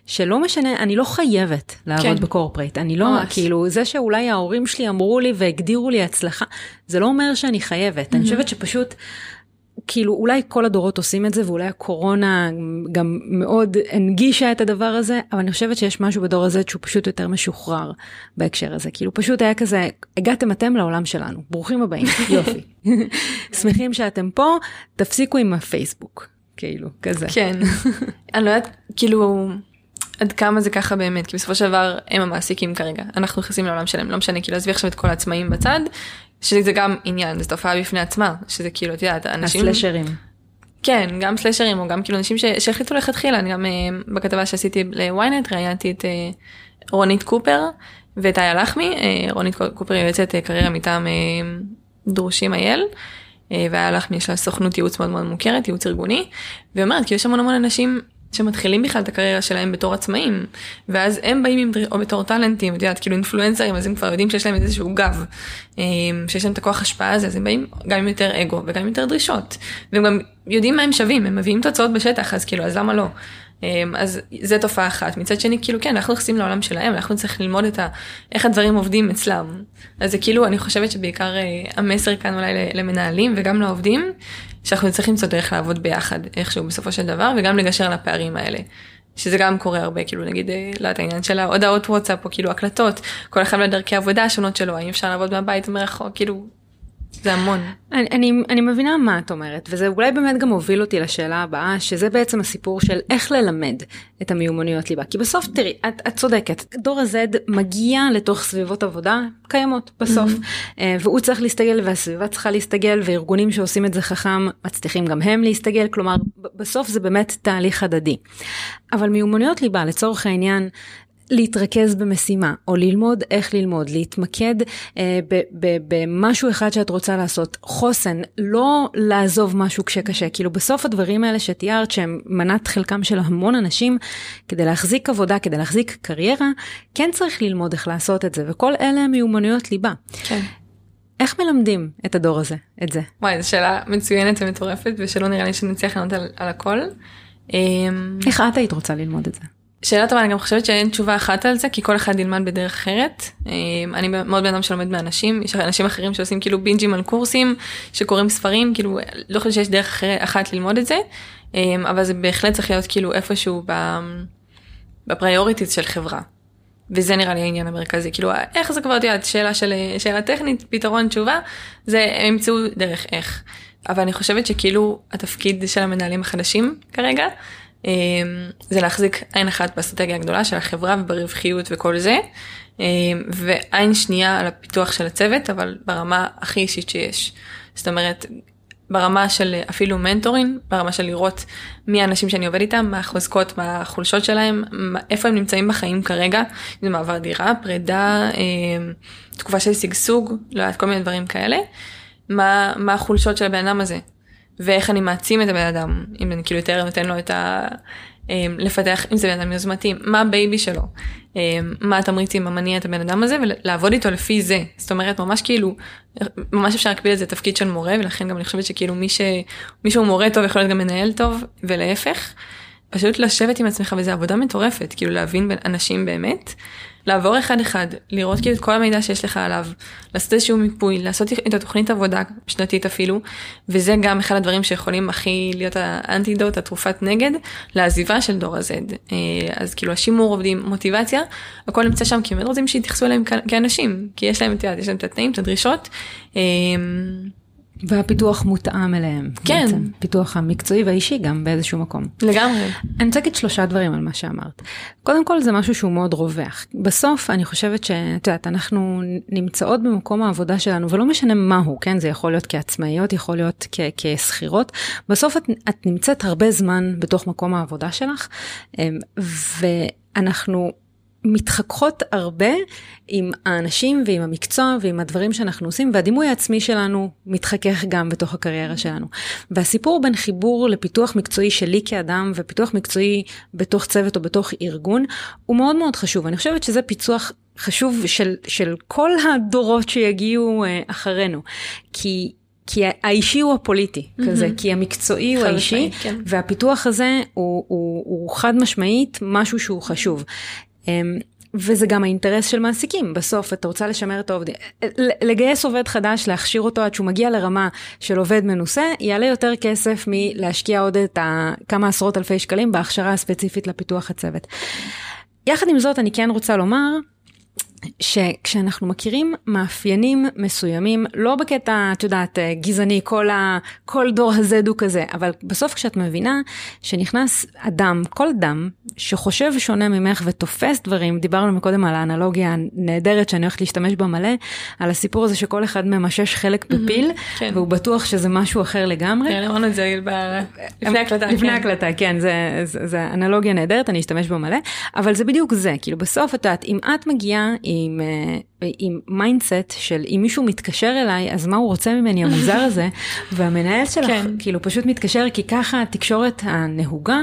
שלא משנה, אני לא חייבת לעבוד כן. בקורפרייט, אני לא, ממש. כאילו, זה שאולי ההורים שלי אמרו לי והגדירו לי הצלחה, זה לא אומר שאני חייבת, mm-hmm. אני חושבת שפשוט, כאילו, אולי כל הדורות עושים את זה, ואולי הקורונה גם מאוד הנגישה את הדבר הזה, אבל אני חושבת שיש משהו בדור הזה שהוא פשוט יותר משוחרר בהקשר הזה, כאילו, פשוט היה כזה, הגעתם אתם לעולם שלנו, ברוכים הבאים, <laughs> יופי. שמחים שאתם פה, תפסיקו עם הפייסבוק. כאילו, כזה. כן. <laughs> אני לא יודעת, כאילו, עד כמה זה ככה באמת כי בסופו של דבר הם המעסיקים כרגע אנחנו נכנסים לעולם שלהם לא משנה כאילו עזבי עכשיו את כל העצמאים בצד שזה גם עניין זו תופעה בפני עצמה שזה כאילו את יודעת אנשים. הסלשרים. כן גם סלשרים או גם כאילו אנשים שהחליטו לכתחילה אני גם uh, בכתבה שעשיתי לוויינט ראיינתי את uh, רונית קופר ואת איה לחמי uh, רונית קופר יועצת uh, קריירה מטעם uh, דרושים אייל. והיה לחמי יש לה סוכנות ייעוץ מאוד מאוד מוכרת ייעוץ ארגוני. ואומרת כי יש המון המון אנשים שמתחילים בכלל את הקריירה שלהם בתור עצמאים ואז הם באים עם או בתור טאלנטים את יודעת כאילו אינפלואנסרים אז הם כבר יודעים שיש להם איזשהו גב אמ, שיש להם את הכוח השפעה הזה אז הם באים גם עם יותר אגו וגם עם יותר דרישות והם גם יודעים מה הם שווים הם מביאים תוצאות בשטח אז כאילו אז למה לא. אמ, אז זה תופעה אחת מצד שני כאילו כן אנחנו נכנסים לעולם שלהם אנחנו צריכים ללמוד את ה... איך הדברים עובדים אצלם אז זה כאילו אני חושבת שבעיקר אה, המסר כאן אולי למנהלים וגם לעובדים שאנחנו צריכים למצוא דרך לעבוד ביחד איכשהו בסופו של דבר וגם לגשר על הפערים האלה. שזה גם קורה הרבה כאילו נגיד אה, לא יודעת העניין של ההודעות וואטסאפ או כאילו הקלטות כל אחד לדרכי עבודה השונות שלו האם אפשר לעבוד מהבית מרחוק כאילו זה המון. אני, אני, אני מבינה מה את אומרת, וזה אולי באמת גם הוביל אותי לשאלה הבאה, שזה בעצם הסיפור של איך ללמד את המיומנויות ליבה. כי בסוף, תראי, את, את צודקת, דור ה-Z מגיע לתוך סביבות עבודה קיימות בסוף, mm-hmm. והוא צריך להסתגל והסביבה צריכה להסתגל, וארגונים שעושים את זה חכם מצליחים גם הם להסתגל, כלומר, בסוף זה באמת תהליך הדדי. אבל מיומנויות ליבה, לצורך העניין, להתרכז במשימה, או ללמוד איך ללמוד, להתמקד אה, במשהו אחד שאת רוצה לעשות. חוסן, לא לעזוב משהו כשקשה. כאילו בסוף הדברים האלה שתיארת, שהם מנת חלקם של המון אנשים, כדי להחזיק עבודה, כדי להחזיק קריירה, כן צריך ללמוד איך לעשות את זה, וכל אלה הם מיומנויות ליבה. כן. איך מלמדים את הדור הזה, את זה? וואי, זו שאלה מצוינת ומטורפת, ושלא נראה לי שנצליח לענות על, על הכל. אמ, איך את היית רוצה ללמוד את זה? שאלה טובה, אני גם חושבת שאין תשובה אחת על זה, כי כל אחד ילמד בדרך אחרת. אמ, אני מאוד בן אדם שלומד מאנשים, יש אנשים אחרים שעושים כאילו בינג'ים על קורסים, שקוראים ספרים, כאילו לא חושבת שיש דרך אחרת, אחת ללמוד את זה, אמ, אבל זה בהחלט צריך להיות כאילו איפשהו ב-priorities של חברה. וזה נראה לי העניין המרכזי, כאילו איך זה כבר, את יודעת, שאלה של שאלה טכנית, פתרון תשובה, זה הם ימצאו דרך איך. אבל אני חושבת שכאילו התפקיד של המנהלים החדשים כרגע, זה להחזיק עין אחת באסטרטגיה הגדולה של החברה וברווחיות וכל זה, אמ, ועין שנייה על הפיתוח של הצוות, אבל ברמה הכי אישית שיש. זאת אומרת, ברמה של אפילו mentoring, ברמה של לראות מי האנשים שאני עובד איתם, מה החוזקות, מה החולשות שלהם, איפה הם נמצאים בחיים כרגע, זה מעבר דירה, פרידה, אמ, תקופה של שגשוג, לא יודעת, כל מיני דברים כאלה. מה, מה החולשות של הבן אדם הזה, ואיך אני מעצים את הבן אדם, אם אני כאילו יותר נותן לו את ה... אמ, לפתח אם זה בן אדם יוזמתי, מה ה-baby שלו, אמ, מה התמריצים, מה מניע את הבן אדם הזה ולעבוד איתו לפי זה. זאת אומרת ממש כאילו, ממש אפשר להקביל את זה תפקיד של מורה ולכן גם אני חושבת שכאילו מי, ש... מי שהוא מורה טוב יכול להיות גם מנהל טוב ולהפך. פשוט לשבת עם עצמך וזה עבודה מטורפת, כאילו להבין בין אנשים באמת. לעבור אחד אחד, לראות כאילו את כל המידע שיש לך עליו, לעשות איזשהו מיפוי, לעשות את התוכנית עבודה שנתית אפילו, וזה גם אחד הדברים שיכולים הכי להיות האנטידוט, התרופת נגד, לעזיבה של דור ה-Z. אה, אז כאילו השימור עובדים, מוטיבציה, הכל נמצא שם כי הם רוצים שיתייחסו אליהם כאנשים, כי יש להם, את יש להם את התנאים, את הדרישות. והפיתוח מותאם אליהם. כן. בעצם. פיתוח המקצועי והאישי גם באיזשהו מקום. לגמרי. אני רוצה להגיד שלושה דברים על מה שאמרת. קודם כל זה משהו שהוא מאוד רווח. בסוף אני חושבת שאת יודעת אנחנו נמצאות במקום העבודה שלנו ולא משנה מהו כן זה יכול להיות כעצמאיות יכול להיות כשכירות בסוף את, את נמצאת הרבה זמן בתוך מקום העבודה שלך אמ, ואנחנו מתחככות הרבה עם האנשים ועם המקצוע ועם הדברים שאנחנו עושים והדימוי העצמי שלנו מתחכך גם בתוך הקריירה שלנו. והסיפור בין חיבור לפיתוח מקצועי שלי כאדם ופיתוח מקצועי בתוך צוות או בתוך ארגון הוא מאוד מאוד חשוב. אני חושבת שזה פיצוח חשוב של, של כל הדורות שיגיעו אה, אחרינו. כי כי האישי הוא הפוליטי mm-hmm. כזה, כי המקצועי הוא האישי, כן. והפיתוח הזה הוא, הוא, הוא חד משמעית משהו שהוא חשוב. אמ, וזה גם האינטרס של מעסיקים, בסוף אתה רוצה לשמר את העובדים. לגייס עובד חדש, להכשיר אותו עד שהוא מגיע לרמה של עובד מנוסה, יעלה יותר כסף מלהשקיע עוד את כמה עשרות אלפי שקלים בהכשרה הספציפית לפיתוח הצוות. יחד עם זאת, אני כן רוצה לומר, שכשאנחנו מכירים מאפיינים מסוימים, לא בקטע, את יודעת, גזעני, כל, ה, כל דור הזה הוא כזה, אבל בסוף כשאת מבינה שנכנס אדם, כל אדם, שחושב שונה ממך ותופס דברים, דיברנו מקודם על האנלוגיה הנהדרת שאני הולכת להשתמש בה מלא, על הסיפור הזה שכל אחד ממשש חלק בפיל, mm-hmm, כן. והוא בטוח שזה משהו אחר לגמרי. כן, אמרנו את זה לפני הקלטה. לפני כן. הקלטה, כן, זה, זה, זה אנלוגיה נהדרת, אני אשתמש בה מלא, אבל זה בדיוק זה, כאילו בסוף את יודעת, אם את מגיעה עם, אה, עם mindset של אם מישהו מתקשר אליי, אז מה הוא רוצה ממני המוזר הזה, <laughs> והמנהל שלך כן. כאילו פשוט מתקשר כי ככה התקשורת הנהוגה,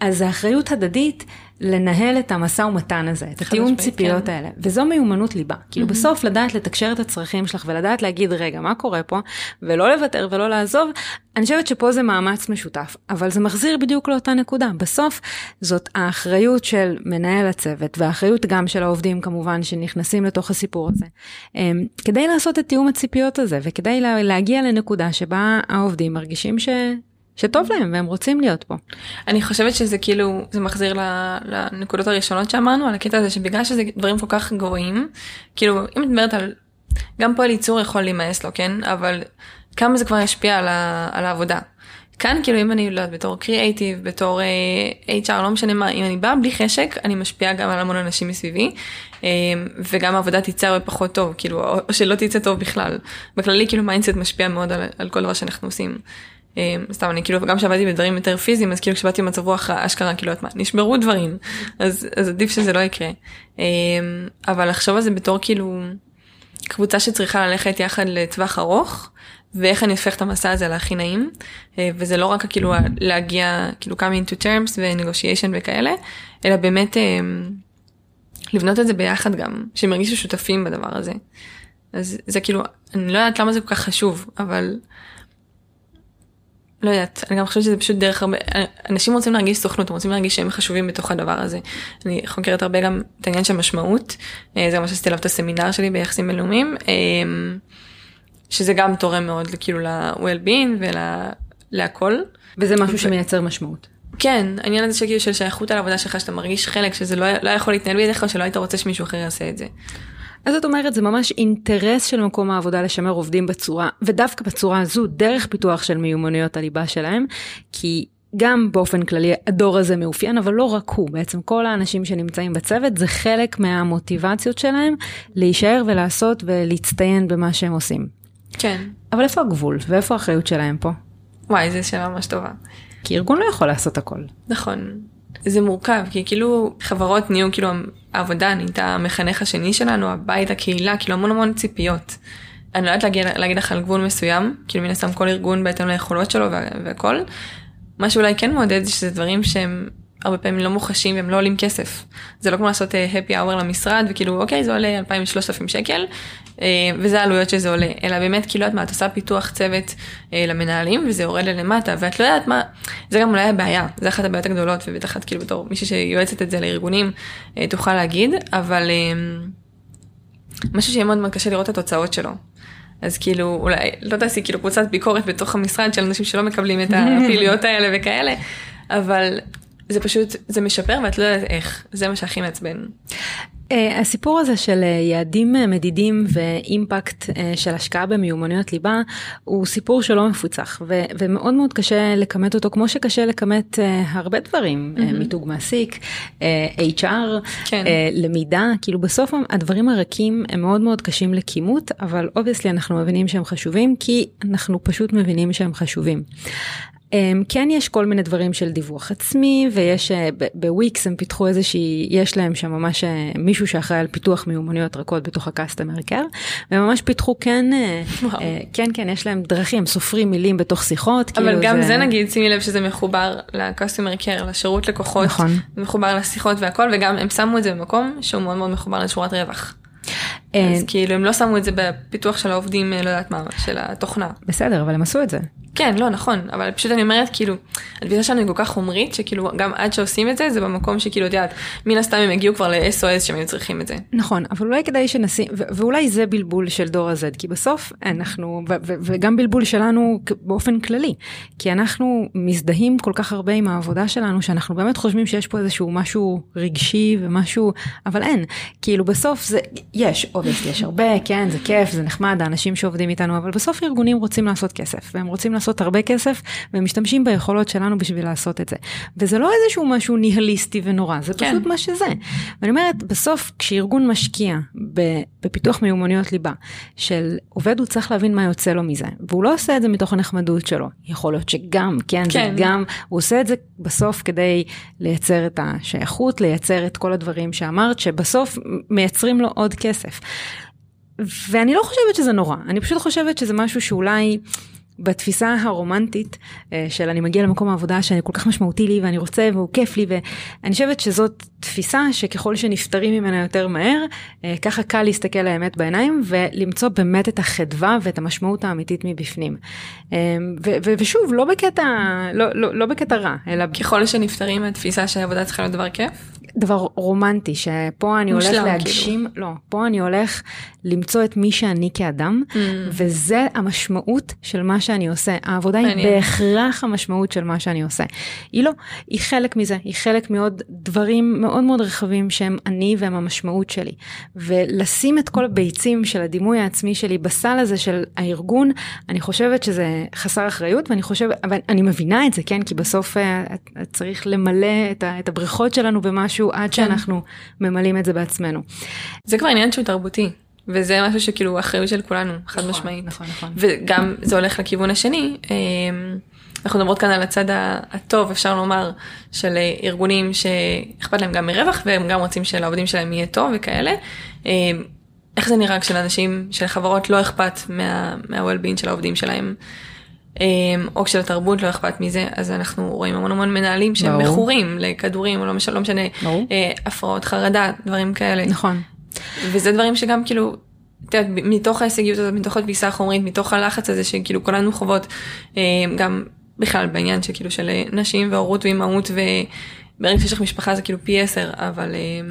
אז האחריות הדדית לנהל את המשא ומתן הזה, את התיאום ציפיות כן. האלה, וזו מיומנות ליבה. כאילו mm-hmm. בסוף לדעת לתקשר את הצרכים שלך ולדעת להגיד רגע מה קורה פה, ולא לוותר ולא לעזוב, אני חושבת שפה זה מאמץ משותף, אבל זה מחזיר בדיוק לאותה נקודה. בסוף זאת האחריות של מנהל הצוות, והאחריות גם של העובדים כמובן שנכנסים לתוך הסיפור הזה, אמ, כדי לעשות את תיאום הציפיות הזה, וכדי להגיע לנקודה שבה העובדים מרגישים ש... שטוב להם והם רוצים להיות פה. אני חושבת שזה כאילו זה מחזיר לנקודות הראשונות שאמרנו על הקטע הזה שבגלל שזה דברים כל כך גרועים כאילו אם את מדברת על גם פועל ייצור יכול להימאס לו, כן? אבל כמה זה כבר ישפיע על, ה, על העבודה. כאן כאילו אם אני לא יודעת בתור קריאייטיב בתור uh, HR לא משנה מה אם אני באה בלי חשק אני משפיעה גם על המון אנשים מסביבי um, וגם העבודה תצא הרבה פחות טוב כאילו או שלא תצא טוב בכלל בכללי כאילו mindset משפיע מאוד על, על כל דבר שאנחנו עושים. Um, סתם אני כאילו גם כשעבדתי בדברים יותר פיזיים אז כאילו כשבאתי במצב רוח אשכרה כאילו את מה נשברו דברים אז, אז עדיף שזה לא יקרה um, אבל לחשוב על זה בתור כאילו קבוצה שצריכה ללכת יחד לטווח ארוך ואיך אני הופך את המסע הזה להכי נעים אה, וזה לא רק כאילו להגיע כאילו coming to terms ו-negotiation וכאלה אלא באמת אה, לבנות את זה ביחד גם שהם ירגישו שותפים בדבר הזה. אז זה כאילו אני לא יודעת למה זה כל כך חשוב אבל לא יודעת אני גם חושבת שזה פשוט דרך הרבה אנשים רוצים להרגיש סוכנות רוצים להרגיש שהם חשובים בתוך הדבר הזה. אני חוקרת הרבה גם את העניין של משמעות אה, זה מה שעשיתי עליו את הסמינר שלי ביחסים בינלאומיים. שזה גם תורם מאוד כאילו ל-well-being ולהכל. וזה משהו. שמייצר משמעות. כן, העניין הזה שכאילו של שייכות על העבודה שלך שאתה מרגיש חלק שזה לא, לא יכול להתנהל בידיך שלא היית רוצה שמישהו אחר יעשה את זה. אז את אומרת זה ממש אינטרס של מקום העבודה לשמר עובדים בצורה ודווקא בצורה הזו דרך פיתוח של מיומנויות הליבה שלהם כי גם באופן כללי הדור הזה מאופיין אבל לא רק הוא בעצם כל האנשים שנמצאים בצוות זה חלק מהמוטיבציות שלהם להישאר ולעשות ולהצטיין במה שהם עושים. כן. אבל איפה הגבול ואיפה האחריות שלהם פה? וואי, זו שאלה ממש טובה. כי ארגון לא יכול לעשות הכל. נכון. זה מורכב, כי כאילו חברות נהיו, כאילו העבודה נהייתה המחנך השני שלנו, הבית, הקהילה, כאילו המון המון ציפיות. אני לא יודעת להגיד, להגיד לך על גבול מסוים, כאילו מן הסתם כל ארגון בהתאם ליכולות שלו והכל. מה שאולי כן מעודד זה שזה דברים שהם הרבה פעמים לא מוחשים והם לא עולים כסף. זה לא כמו לעשות אה, happy hour למשרד וכאילו אוקיי זה עולה 2,000-3,000 שקל אה, וזה העלויות שזה עולה אלא באמת כאילו את מה את עושה פיתוח צוות אה, למנהלים וזה יורד ללמטה ואת לא יודעת מה זה גם אולי הבעיה זה אחת הבעיות הגדולות ובטח את כאילו בתור מישהי שיועצת את זה לארגונים תוכל להגיד אבל משהו שיהיה מאוד מאוד קשה לראות את התוצאות שלו. אז כאילו אולי לא תעשי כאילו קבוצת ביקורת בתוך המשרד של אנשים שלא מקבלים את <laughs> הפעילויות האלה וכאלה אבל זה פשוט, זה משפר ואת לא יודעת איך, זה מה שהכי מעצבן. Uh, הסיפור הזה של uh, יעדים uh, מדידים ואימפקט uh, של השקעה במיומנויות ליבה הוא סיפור שלא מפוצח ו- ומאוד מאוד קשה לכמת אותו כמו שקשה לכמת uh, הרבה דברים, mm-hmm. uh, מיתוג מעסיק, uh, HR, כן. uh, למידה, כאילו בסוף הדברים הרכים הם מאוד מאוד קשים לכימות אבל obviously אנחנו מבינים שהם חשובים כי אנחנו פשוט מבינים שהם חשובים. אמ, כן יש כל מיני דברים של דיווח עצמי ויש אה, בוויקס הם פיתחו איזושהי יש להם שם ממש אה, מישהו שאחראי על פיתוח מיומנויות רכות בתוך הקאסטומר קר והם ממש פיתחו כן אה, <laughs> וואו. כן כן יש להם דרכים סופרים מילים בתוך שיחות אבל כאילו גם זה... זה נגיד שימי לב שזה מחובר לקאסטומר קר לשירות לקוחות נכון. מחובר לשיחות והכל וגם הם שמו את זה במקום שהוא מאוד מאוד מחובר לשורת רווח. אז כאילו הם לא שמו את זה בפיתוח של העובדים לא יודעת מה של התוכנה. בסדר אבל הם עשו את זה. כן, לא, נכון, אבל פשוט אני אומרת, כאילו, התפיסה שלנו היא כל כך חומרית, שכאילו, גם עד שעושים את זה, זה במקום שכאילו, את יודעת, מן הסתם הם הגיעו כבר ל-SOS שהם היו צריכים את זה. נכון, אבל אולי כדאי שנשים, ואולי זה בלבול של דור ה-Z, כי בסוף אנחנו, וגם בלבול שלנו באופן כללי, כי אנחנו מזדהים כל כך הרבה עם העבודה שלנו, שאנחנו באמת חושבים שיש פה איזשהו משהו רגשי ומשהו, אבל אין, כאילו בסוף זה, יש, אובייסט, יש הרבה, כן, זה כיף, זה נחמד, האנשים שעובדים איתנו, אבל בסוף ארגונים רוצים לעשות כסף, והם רוצים לעשות הרבה כסף ומשתמשים ביכולות שלנו בשביל לעשות את זה. וזה לא איזשהו משהו ניהליסטי ונורא, זה כן. פשוט מה שזה. ואני אומרת, בסוף כשארגון משקיע בפיתוח מיומנויות ליבה של עובד הוא צריך להבין מה יוצא לו מזה, והוא לא עושה את זה מתוך הנחמדות שלו, יכול להיות שגם, כן, כן. זה גם, הוא עושה את זה בסוף כדי לייצר את השייכות, לייצר את כל הדברים שאמרת, שבסוף מייצרים לו עוד כסף. ואני לא חושבת שזה נורא, אני פשוט חושבת שזה משהו שאולי בתפיסה הרומנטית אה, של אני מגיע למקום העבודה שאני כל כך משמעותי לי ואני רוצה והוא כיף לי ואני חושבת שזאת תפיסה שככל שנפטרים ממנה יותר מהר אה, ככה קל להסתכל לאמת בעיניים ולמצוא באמת את החדווה ואת המשמעות האמיתית מבפנים. אה, ושוב לא בקטע לא, לא, לא בקטע רע אלא ככל שנפטרים מהתפיסה שהעבודה צריכה להיות דבר כיף. דבר רומנטי שפה אני הולך להגשים, לא, פה אני הולך למצוא את מי שאני כאדם, Mm. וזה המשמעות של מה שאני עושה. העבודה היא מעניין. בהכרח המשמעות של מה שאני עושה. היא לא, היא חלק מזה, היא חלק מעוד דברים מאוד מאוד רחבים שהם אני והם המשמעות שלי. ולשים את כל הביצים של הדימוי העצמי שלי בסל הזה של הארגון, אני חושבת שזה חסר אחריות, ואני חושבת, אבל אני מבינה את זה, כן? כי בסוף את- את צריך למלא את ה- את הבריכות שלנו במשהו עד שאנחנו ממלאים את זה בעצמנו. זה כבר עניין שהוא תרבותי, וזה משהו שכאילו אחריות של כולנו, חד משמעית. נכון, נכון. וגם זה הולך לכיוון השני. אמ, אנחנו מדברות כאן על הצד הטוב, אפשר לומר, של אה, ארגונים שאכפת להם גם מרווח והם גם רוצים שלעובדים שלהם יהיה טוב וכאלה. אמ, איך זה נראה כשלאנשים, שלחברות לא אכפת מה- מה-well-being של העובדים שלהם, או כשלתרבות לא אכפת מזה, אז אנחנו רואים המון המון מנהלים שהם. מכורים לכדורים, או לא משנה, לא משנה. אה, הפרעות חרדה, דברים כאלה. נכון. וזה דברים שגם כאילו, את יודעת, מתוך ההישגיות הזאת, מתוך התפיסה החומרית, מתוך הלחץ הזה שכאילו כולנו חוות, אה, גם בכלל בעניין שכאילו של נשים והורות ואימהות, וברגע שיש לך משפחה זה כאילו פי עשר, אבל אה,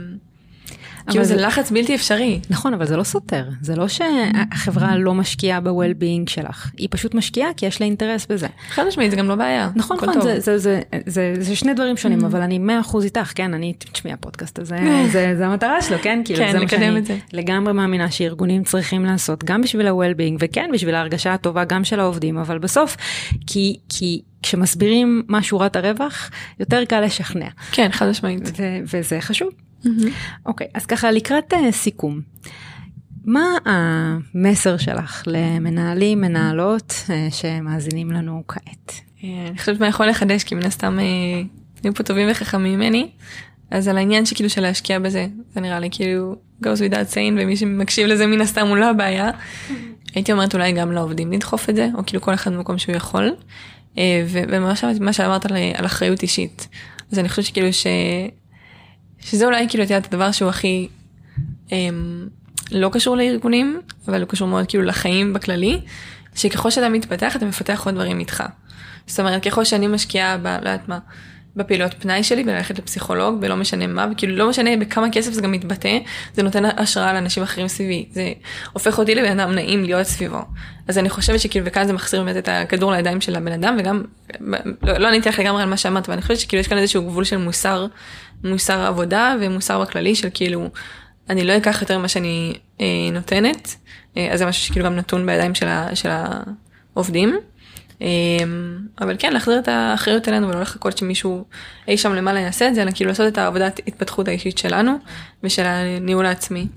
כאילו זה לחץ בלתי אפשרי. נכון, אבל זה לא סותר. זה לא שהחברה לא משקיעה ב-well-being שלך. היא פשוט משקיעה כי יש לה אינטרס בזה. חד משמעית זה גם לא בעיה. נכון, נכון. זה, זה, זה, זה, זה שני דברים שונים, Mm-hmm. אבל אני מאה אחוז איתך, כן, אני, תשמעי, הפודקאסט הזה, <laughs> זה, זה המטרה שלו, כן? כאילו, כן, לקדם את זה. לגמרי מאמינה שארגונים צריכים לעשות, גם בשביל ה-well-being, וכן, בשביל ההרגשה הטובה גם של העובדים, אבל בסוף, כי, כי כשמסבירים מה שורת הרווח, יותר קל לשכנע, כן, חד משמעית. וזה חשוב. אוקיי, אז ככה לקראת uh, סיכום. מה המסר שלך למנהלים, מנהלות uh, שמאזינים לנו כעת? אה, אני חושבת מה יכול לחדש כי מן הסתם אה, יהיו פה טובים וחכמים ממני. אז על העניין שכאילו של להשקיע בזה זה נראה לי כאילו goes without saying ומי שמקשיב לזה מן הסתם הוא לא הבעיה. הייתי אומרת אולי גם לעובדים לדחוף את זה או כאילו כל אחד במקום שהוא יכול. אה, ומה שאמרת- על, אחריות אישית. אז אני חושבת שכאילו ש... שזה אולי כאילו את יודעת הדבר שהוא הכי אמ, לא קשור לארגונים אבל הוא קשור מאוד כאילו לחיים בכללי שככל שאתה מתפתח אתה מפתח עוד דברים איתך. זאת אומרת ככל שאני משקיעה ב... לא יודעת מה. בפעילויות פנאי שלי בללכת לפסיכולוג ולא משנה מה וכאילו לא משנה בכמה כסף זה גם מתבטא זה נותן השראה לאנשים אחרים סביבי זה הופך אותי לבן אדם נעים להיות סביבו אז אני חושבת שכאילו וכאן זה מחזיר באמת את הכדור לידיים של הבן אדם וגם לא, לא עניתי לך לגמרי על מה שאמרת ואני חושבת שכאילו יש כאן איזשהו גבול של מוסר מוסר עבודה ומוסר בכללי של כאילו אני לא אקח יותר ממה שאני אה, נותנת אה, אז זה משהו שכאילו גם נתון בידיים של, ה, של העובדים. אה, אבל כן להחזיר את האחריות אלינו ולא לחכות שמישהו אי שם למעלה יעשה את זה אלא כאילו לעשות את העבודת התפתחות האישית שלנו ושל הניהול העצמי.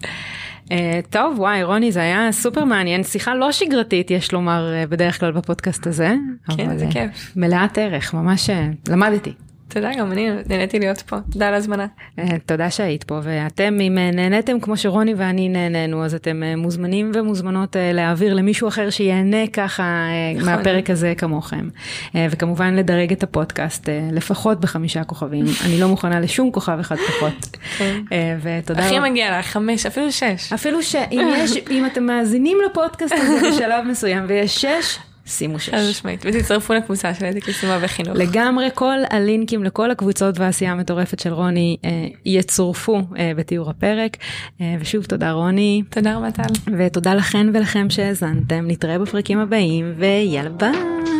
Uh, טוב, וואי, רוני, זה היה סופר מעניין, שיחה לא שגרתית, יש לומר, uh, בדרך כלל בפודקאסט הזה. כן, אבל, זה uh, כיף. מלאת ערך, ממש למדתי. תודה גם אני נהניתי להיות פה תודה על ההזמנה. Uh, תודה שהיית פה, ואתם, אם uh, נהניתם כמו שרוני ואני נהנינו, אז אתם uh, מוזמנים ומוזמנות להעביר למישהו אחר שיהנה ככה נכון. מהפרק הזה כמוכם. וכמובן לדרג את הפודקאסט לפחות בחמישה כוכבים. <laughs> אני לא מוכנה לשום כוכב אחד פחות. כן. ותודה הכי. מגיע לך חמש אפילו שש. אפילו שאם אתם מאזינים לפודקאסט הזה <laughs> בשלב מסוים ויש שש, שימו שש. חד משמעית ותצטרפו לקבוצה של הייטק יישומה וחינוך. לגמרי כל הלינקים לכל הקבוצות והעשייה המטורפת של רוני אה, יצורפו אה, בתיאור הפרק. אה, ושוב תודה רוני, תודה רבה טל. ותודה לכן ולכם שהאזנתם, נתראה בפרקים הבאים ויאללה ביי.